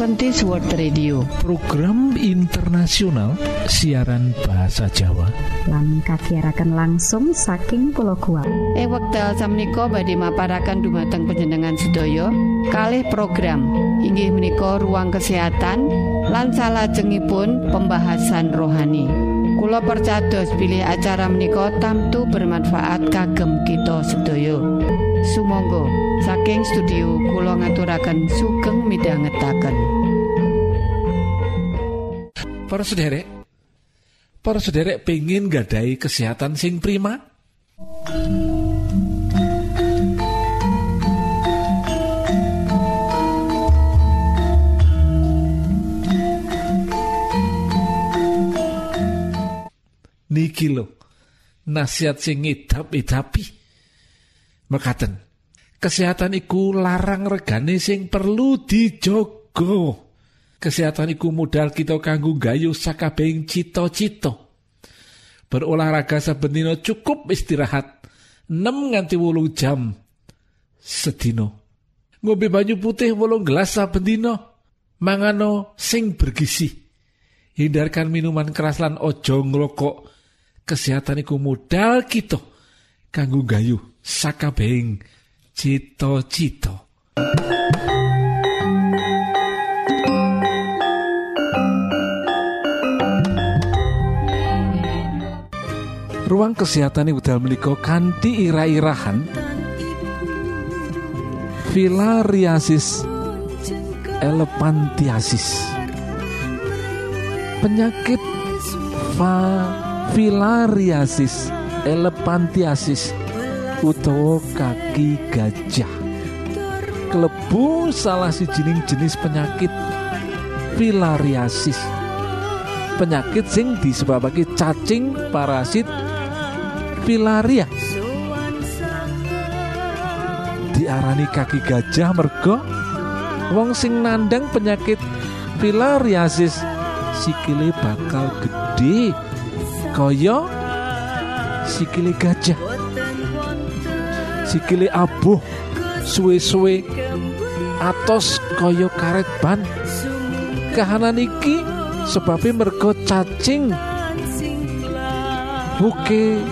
Adventist World Radio. Program internasional siaran bahasa Jawa. Lan kagiatan langsung saking pulau kuat eh wekdal samiko badhe maparakan dumateng penjenengan sedaya. Kalih program inggih menika ruang kesehatan lan salajengipun pembahasan rohani. Kulo percados pilih acara menika tamtu bermanfaat kagem kita sedaya Sumangga. Saking studio Kulo ngaturaken sugeng midhangetaken. Para sederek para sederek pengen gadai kesehatan sing prima? Niki lo nasihat sing ngidap-idapi mekaten. Kesehatan iku larang regane sing perlu dijogo. Kesehatan iku modal kita kanggo gayu sakabehing cita-cita. Berolahraga saben cukup istirahat 6 nganti wolu jam sedino ngombe banyu putih wolung gelas saben dina. Mangano sing bergizi. Hindarkan minuman keras lan ojo ngrokok. Kesehatan iku modal kita kanggo gayu sakabehing cita-cita. Ruang kesehatan budal menika kanthi ira-irahan filariasis elefantiasis penyakit filariasis elefantiasis utawa kaki gajah. Klebu salah sijining jenis penyakit filariasis. Penyakit sing disebabake cacing parasit filaria. Diarani kaki gajah mergo wong sing nandang penyakit filariasis sikile bakal gede kaya sikile gajah sikile abuh suwe-suwe atos kaya karet ban. Kahanan iki sebabnya mergo cacing buke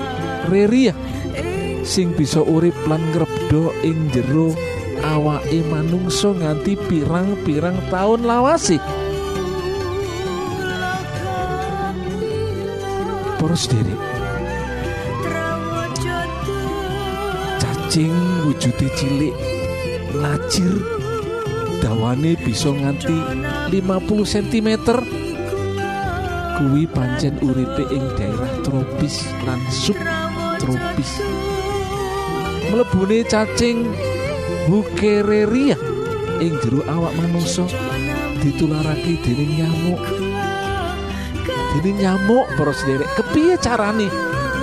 reria sing bisa urip lan ngrebdo ing jero awake manungsa nganti pirang-pirang tahun lawase. Poros diri cacing wujude cilik lajir dawane bisa nganti 50 cm kuwi pancen uripe ing daerah tropis lan subtropis. Mlebune cacing bukereria ing jero awak manungsa ditularake dening nyamuk. Dening nyamuk para sederek kepiye carane?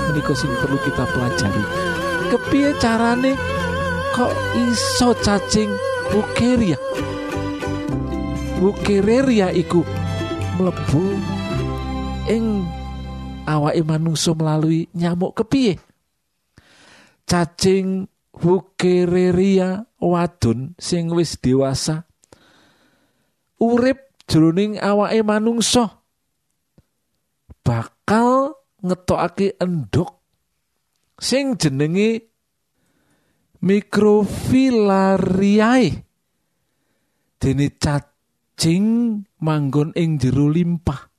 Menika sing perlu kita pelajari kepiye carane kok iso cacing bukeria bukereria iku mlebu ing awake manungsa melalui nyamuk. Kepiye? Cacing bukereria wadon sing wis dewasa urip jroning awake manungsa. Bakal ngetokake endok sing jenenge mikrofilariae dene cacing manggon ing jero limpah.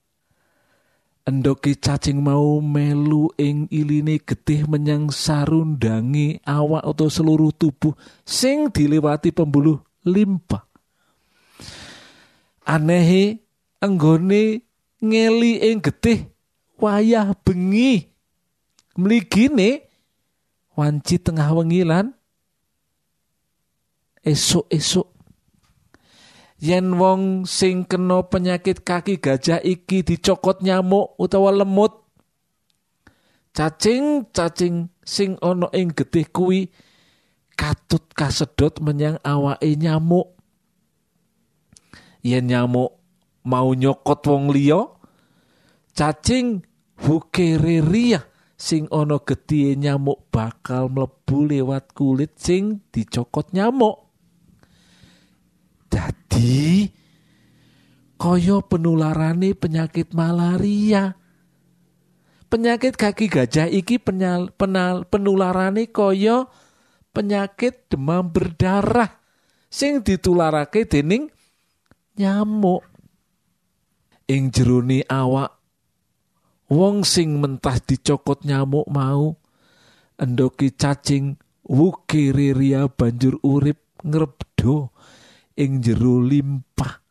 Endoke cacing mau melu ing iline getih menyang sarundangi awak atau seluruh tubuh sing dilewati pembuluh limpa anehe anggone ngeli ing getih wayah bengi. Mligine wanci tengah wengi lan esuk-esuk. Yen wong sing kena penyakit kaki gajah iki dicokot nyamuk utawa lemut cacing-cacing sing ana ing getih kuwi katut kasedot menyang awake nyamuk. Yen nyamuk mau nyokot wong liya cacing bukereria sing ana getih nyamuk bakal mlebu lewat kulit sing dicokot nyamuk dadi kaya penularane penyakit malaria. Penyakit kaki gajah iki penyal, penal, penularane kaya penyakit demam berdarah sing ditularake dening nyamuk. Ing awak wong sing mentah dicokot nyamuk mau endoki cacing wukireria banjur urip ngrebdo ing jero limpah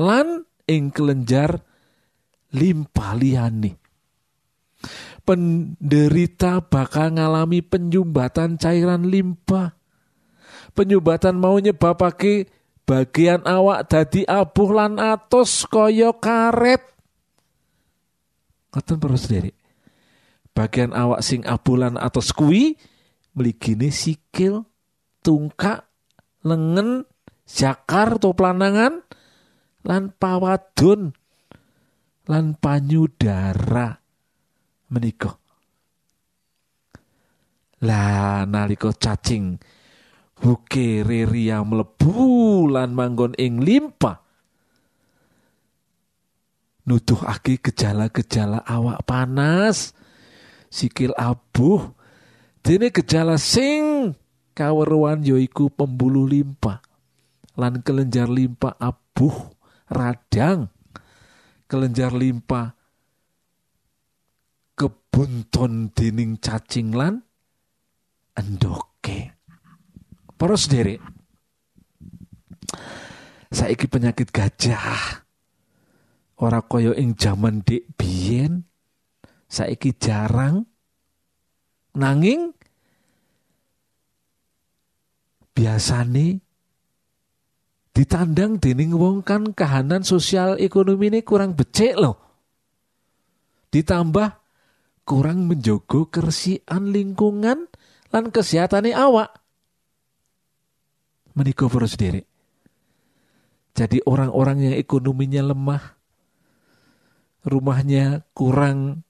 lan ing kelenjar limpah liyane penderita bakal ngalami penyumbatan cairan limpa. Penyumbatan mau nyebabake bagian awak dadi abuh lan atos kaya karet. Ngoten perlu sendiri. Bagian awak sing abuh lan atos kuwi mligine sikil, tungkak, lengan, jakar atau pelanangan lan pawadon lan panyudara menika. Lah nalika cacing buke reria mlebu lan manggon ing limpa nuduhake gejala-gejala awak panas sikil abuh. Dene gejala sing kaweruan yoiku pembuluh limpa lan kelenjar limpa abuh radang. Kelenjar limpa kebunton dening cacing lan endoke. Para sendiri, saiki penyakit gajah ora kaya ing jaman dik biyen saiki jarang nanging biasane ditandang dening wong kan kahanan sosial ekonomi ini kurang becek loh ditambah kurang menjogo kersian lingkungan lan kesehatan awak. Menikah sendiri. Jadi orang-orang yang ekonominya lemah, rumahnya kurang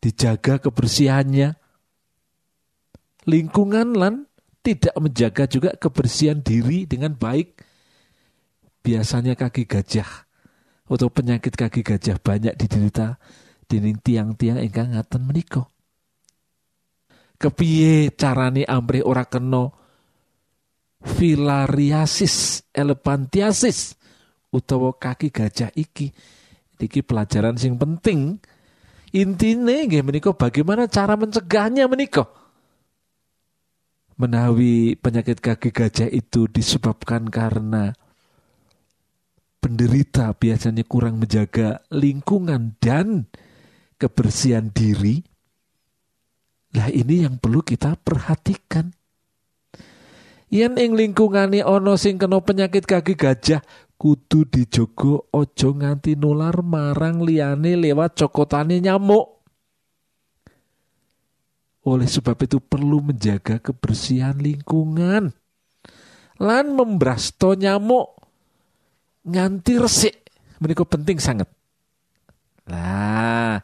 dijaga kebersihannya, lingkungan lan tidak menjaga juga kebersihan diri dengan baik. Biasanya kaki gajah atau penyakit kaki gajah banyak diderita dening tiang-tiang ingkang ngaten menika. Kepiye carane amrih ora kena filariasis elefantiasis utawa kaki gajah iki. Iki pelajaran sing penting. Intine nggih menika bagaimana cara mencegahnya menika. Menawi penyakit kaki gajah itu disebabkan karena penderita biasanya kurang menjaga lingkungan dan kebersihan diri. Lah ini yang perlu kita perhatikan. Yen ing lingkungane ana sing kena penyakit kaki gajah, kudu dijogo ojo nganti nular marang liyane lewat cokotane nyamuk. Oleh sebab itu perlu menjaga kebersihan lingkungan. Lan membrasto nyamuk nganti resik. Menika penting sangat. Lah,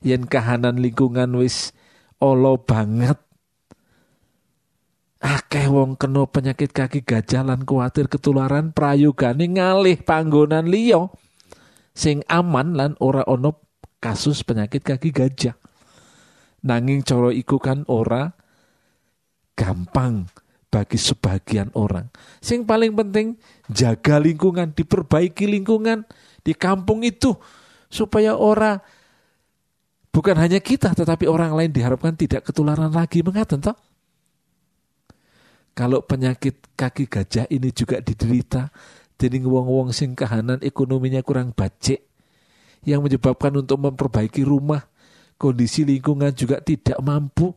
yen kahanan lingkungan wis olo banget akeh wong kena penyakit kaki gajah lan kuatir ketularan prayogane ngalih panggonan liya sing aman lan ora ono kasus penyakit kaki gajah nanging cara iku kan ora gampang bagi sebagian orang sing paling penting jaga lingkungan diperbaiki lingkungan di kampung itu supaya ora Bukan hanya kita, tetapi orang lain diharapkan tidak ketularan lagi. Mengaten toh? Kalau penyakit kaki gajah ini juga diderita dening wong-wong sing kahanan ekonominya kurang bacek yang menyebabkan untuk memperbaiki rumah, kondisi lingkungan juga tidak mampu.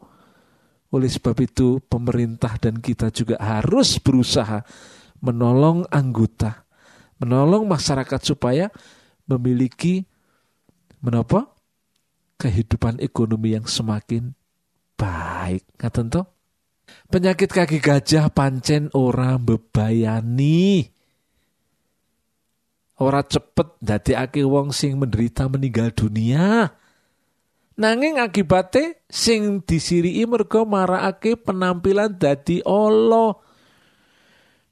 Oleh sebab itu, pemerintah dan kita juga harus berusaha menolong anggota, menolong masyarakat supaya memiliki menapa? kehidupan ekonomi yang semakin baik. Ngaten to? Penyakit kaki gajah pancen ora bebayani. Ora cepet ake wong sing menderita meninggal dunia. Nanging akibate sing disiriki mergo marakake penampilan dadi Allah.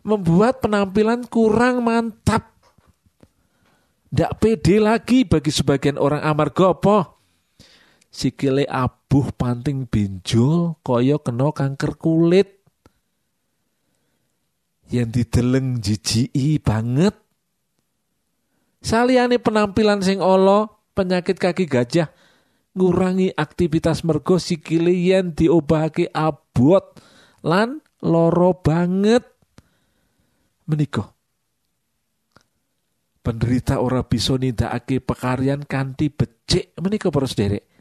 membuat penampilan kurang mantap. Tidak pede lagi bagi sebagian orang amar gopo. Sikile abuh panting benjol koyo kena kanker kulit. Yang dideleng jijiki banget. Saliane penampilan sing olo, penyakit kaki gajah ngurangi aktivitas mergo sikile yen diobahake abot lan loro banget menika penderita ora bisa nindakake pekaryan kanthi becik menika para sederek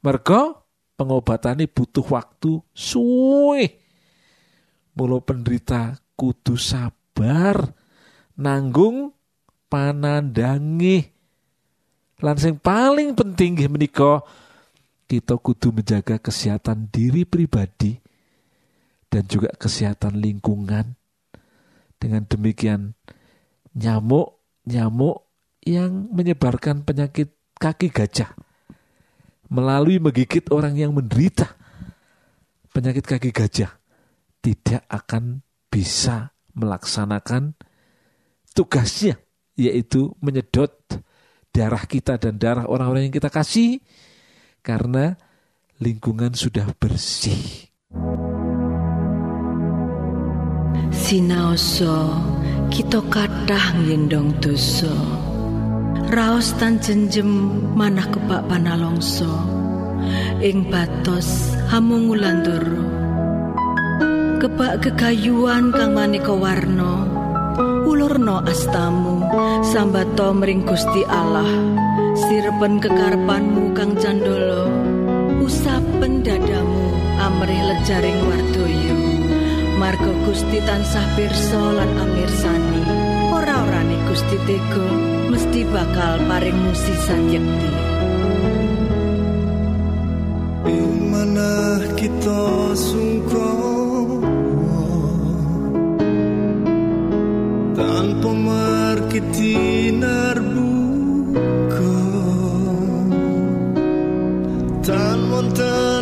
mergo pengobatane butuh waktu suwe. Mulo penderita kudu sabar nanggung panandangi lan sing paling penting nggih menika kita kudu menjaga kesehatan diri pribadi dan juga kesehatan lingkungan. Dengan demikian nyamuk nyamuk yang menyebarkan penyakit kaki gajah melalui menggigit orang yang menderita penyakit kaki gajah tidak akan bisa melaksanakan tugasnya yaitu menyedot darah kita dan darah orang-orang yang kita kasih karena lingkungan sudah bersih. Sinaoso kita kathah ngendong dosa. Raos tan jenjem manah kebak panalongso. Ing batos hamungulandoro. Kebak kegayuan kang maneka warna. Ulurno astamu sambato mring Gusti Allah. Sirpen kekarpanmu kang candolo. Usapen dadamu amrih lejaring wardoyo. Margo Gusti tansah pirsa lan amirsani. Ora-orane Gusti Tego mesti bakal paring musisan yekti Mana kita sungkong ketinar buka Tan montan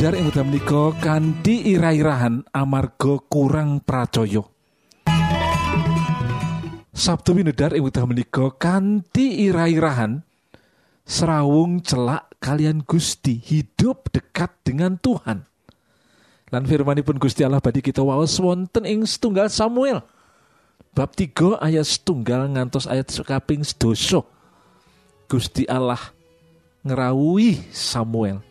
Sabtu Windar ing wekdal menika kanthi ira-irahan amarga kurang pracaya. Sabtu Windar ing wekdal menika kanthi ira-irahan serawung celak kalian Gusti hidup dekat dengan Tuhan. Lan firmanipun Gusti Allah badi kita waos wonten ing setunggal Samuel. Bab 3 ayat setunggal ngantos ayat kaping sedoso. Gusti Allah ngerawui Samuel.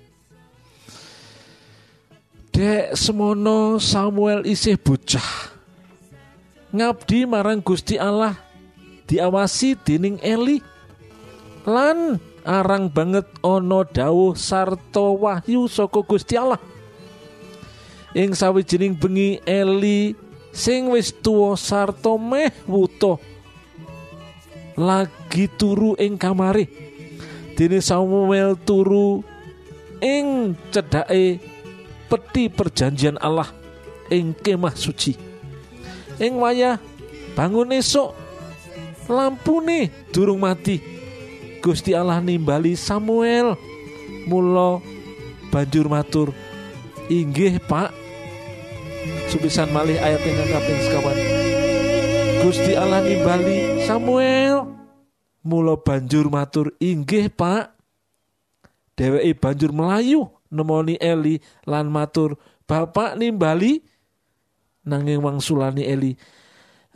Dek semono Samuel isih bocah. Ngabdi marang Gusti Allah diawasi dening Eli. Lan arang banget ono dawuh sarta wahyu saka Gusti Allah. Ing sawijining bengi Eli sing wis tuwa sarta meh wuto lagi turu ing kamare. Dene Samuel turu ing cedake peti perjanjian Allah ing kemah suci. Ing wayah bangun esok lampune durung mati. Gusti Allah nimbali Samuel. Mula banjur matur, "Inggih, Pak." Supisan malih ayat yang kaping sekawan. Gusti Allah nimbali Samuel. Mula banjur matur, "Inggih, Pak." Dheweke banjur melayu nemoni Eli lan matur, "Bapak nimbali?" Nanging wangsulani Eli,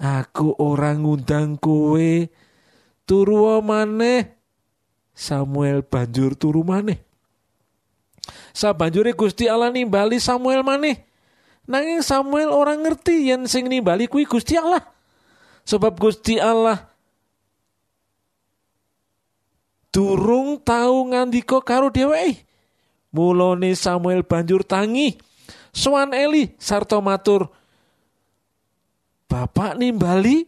"Aku ora ngundang kowe. Turu maneh." Samuel banjur turu maneh. Sabanjure Gusti Allah nimbali Samuel maneh. Nanging Samuel orang ngerti yen sing nimbali kuwi Gusti Allah. Sebab Gusti Allah durung tau ngandika karo dheweke. Mulane Samuel banjur tangi sowan Eli sarta matur Bapak nimbali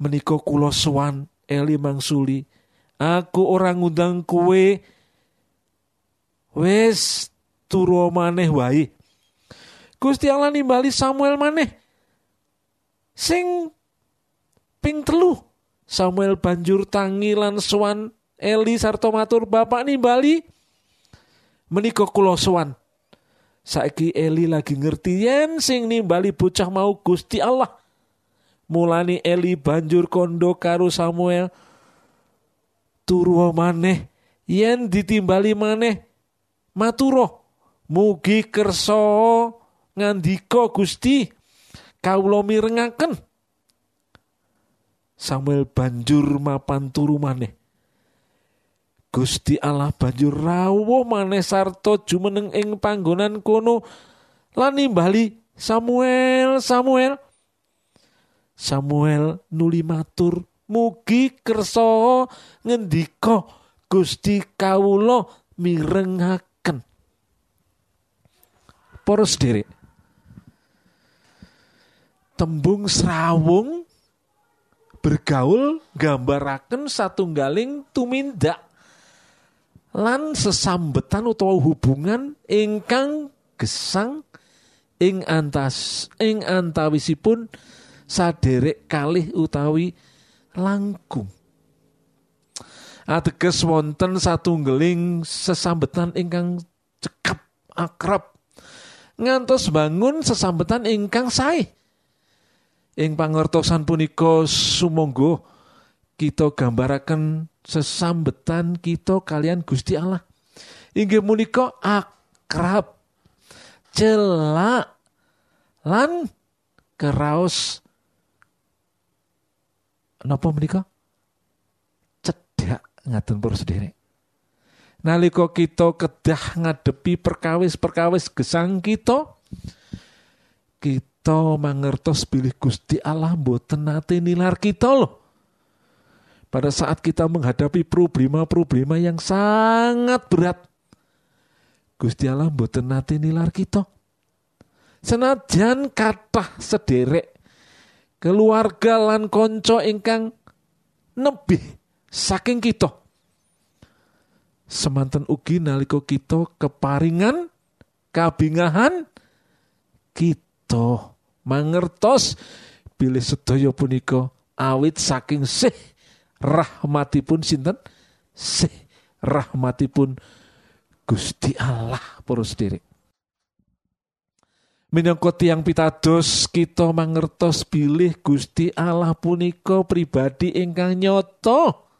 menika kula sowan Eli mangsuli. Aku ora ngundang kowe. Wis turu maneh wae. Gusti Allah nimbali Samuel maneh. Sing ping telu Samuel banjur tangi lan sowan Eli sarta matur Bapak nimbali menika kula sowan. Saiki Eli lagi ngerti yen sing nimbali bocah mau Gusti Allah. Mulani Eli banjur kondo karo Samuel turu maneh yen ditimbali maneh maturo mugi kersa ngandika Gusti kawula mirengaken Samuel banjur mapan turu maneh Gusti Allah banjur rawuh maneh sarta jumeneng ing panggonan kono lan nimbali Samuel Samuel. Samuel nuli matur mugi kersa ngendika Gusti kawula mirengaken. Para sederek tembung serawung bergaul gambaraken satunggaling tumindak lan sesambetan utawa hubungan ingkang gesang ing antas ing antawisipun saderek kalih utawi langkung. Ateges wonten satunggaling sesambetan ingkang cekap akrab. Ngantos bangun sesambetan ingkang sae. Ing pangertosan punika sumangga kita gambaraken sesambetan kita kalian Gusti Allah. Inggih menika akrab, celak, lan keraos napa menika? Cedak ngaten para sederek. Nalika kita kedah ngadepi perkawis-perkawis gesang kita, kita mangertos bilih Gusti Allah mboten nate nilar kita loh pada saat kita menghadapi problema-problema yang sangat berat. Gusti Allah mboten nate nilar kita. Senajan kathah sederek keluarga lan konco ingkang nebih saking kita. Semanten ugi nalika kita keparingan kabingahan kita mangertos bilih sedaya punika awit saking sih rahmatipun sinten sih rahmatipun Gusti Allah para sederek. Minangka tiang pitados kita mangertos bilih Gusti Allah punika pribadi ingkang nyoto.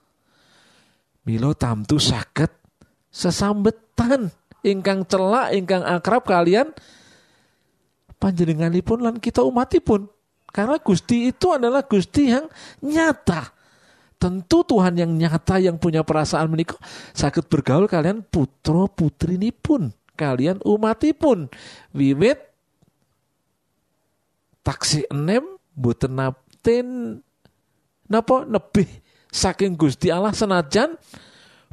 Milo tamtu saged sesambetan ingkang celak ingkang akrab kalian panjenenganipun lan kita umatipun. Karena Gusti itu adalah Gusti yang nyata. Tentu Tuhan yang nyata yang punya perasaan menikah sakit bergaul kalian putra putri ini pun kalian umatipun. Wiwit taksi enem boten napten napa nebih saking Gusti Allah senajan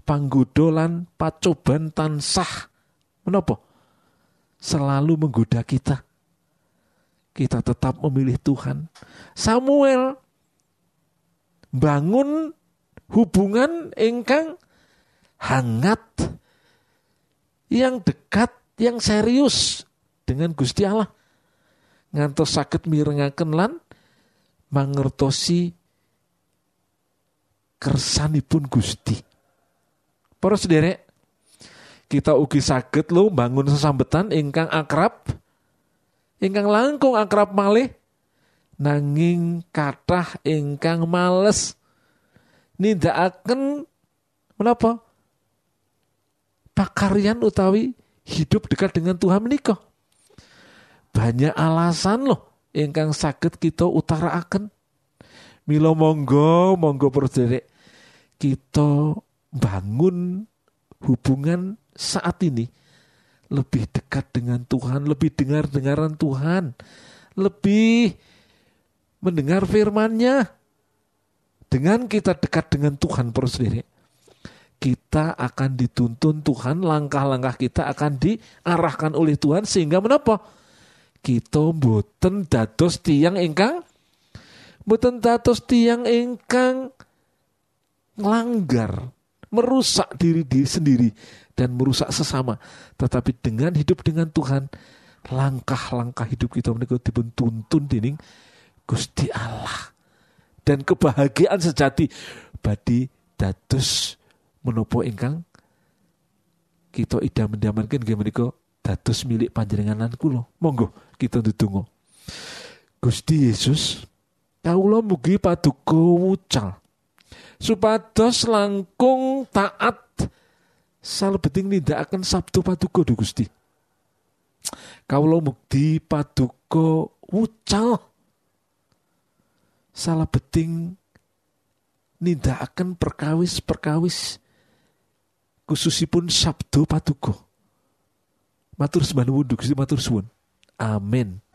panggoda pacoban tansah. Menapa? Selalu menggoda kita. Kita tetap memilih Tuhan. Samuel bangun hubungan engkang hangat yang dekat yang serius dengan Gusti Allah. Ngantos sakit mirengaken lan mangertosi kersanipun Gusti. Para sederek kita ugi sakit lo bangun sesambetan ingkang akrab ingkang langkung akrab malih nanging kathah ingkang males. Nindakaken menapa? Pakaryan utawi hidup dekat dengan Tuhan menikah banyak alasan loh ingkang sakit kita utaraaken Milo monggo monggo perderek kita bangun hubungan saat ini lebih dekat dengan Tuhan, lebih dengar dengaran Tuhan, lebih mendengar firman-Nya. Dengan kita dekat dengan Tuhan para sendiri, kita akan dituntun Tuhan, langkah-langkah kita akan diarahkan oleh Tuhan sehingga menapa? Kita boten dados tiang ingkang boten dados tiang ingkang nglanggar, merusak diri diri sendiri dan merusak sesama. Tetapi dengan hidup dengan Tuhan, langkah-langkah hidup kita menika tuntun dening Gusti Allah. Dan kebahagiaan sejati badi dados menopo ingkang kita idam mendamankan nggih menika dados milik panjenengan kula. Monggo kita ndedonga. Gusti Yesus, kawula mugi paduka wucal supados langkung taat salebeting sabtu paduka Gusti. Kawula mukti paduka wucal salah beting nindakaken perkawis-perkawis khususipun Sabtu Patuko. Matur sembah nuwun Gusti matur suwun. Amin.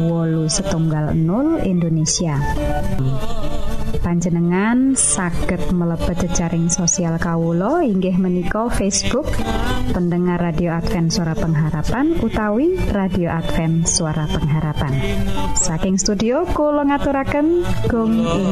wolu setunggal 0 Indonesia. Panjenengan saged mlebet jejaring sosial Kawulo inggih menika Facebook pendengar radio Advent suara pengharapan utawi radio Advent suara pengharapan. Saking studio Kulo ngaturaken gong ing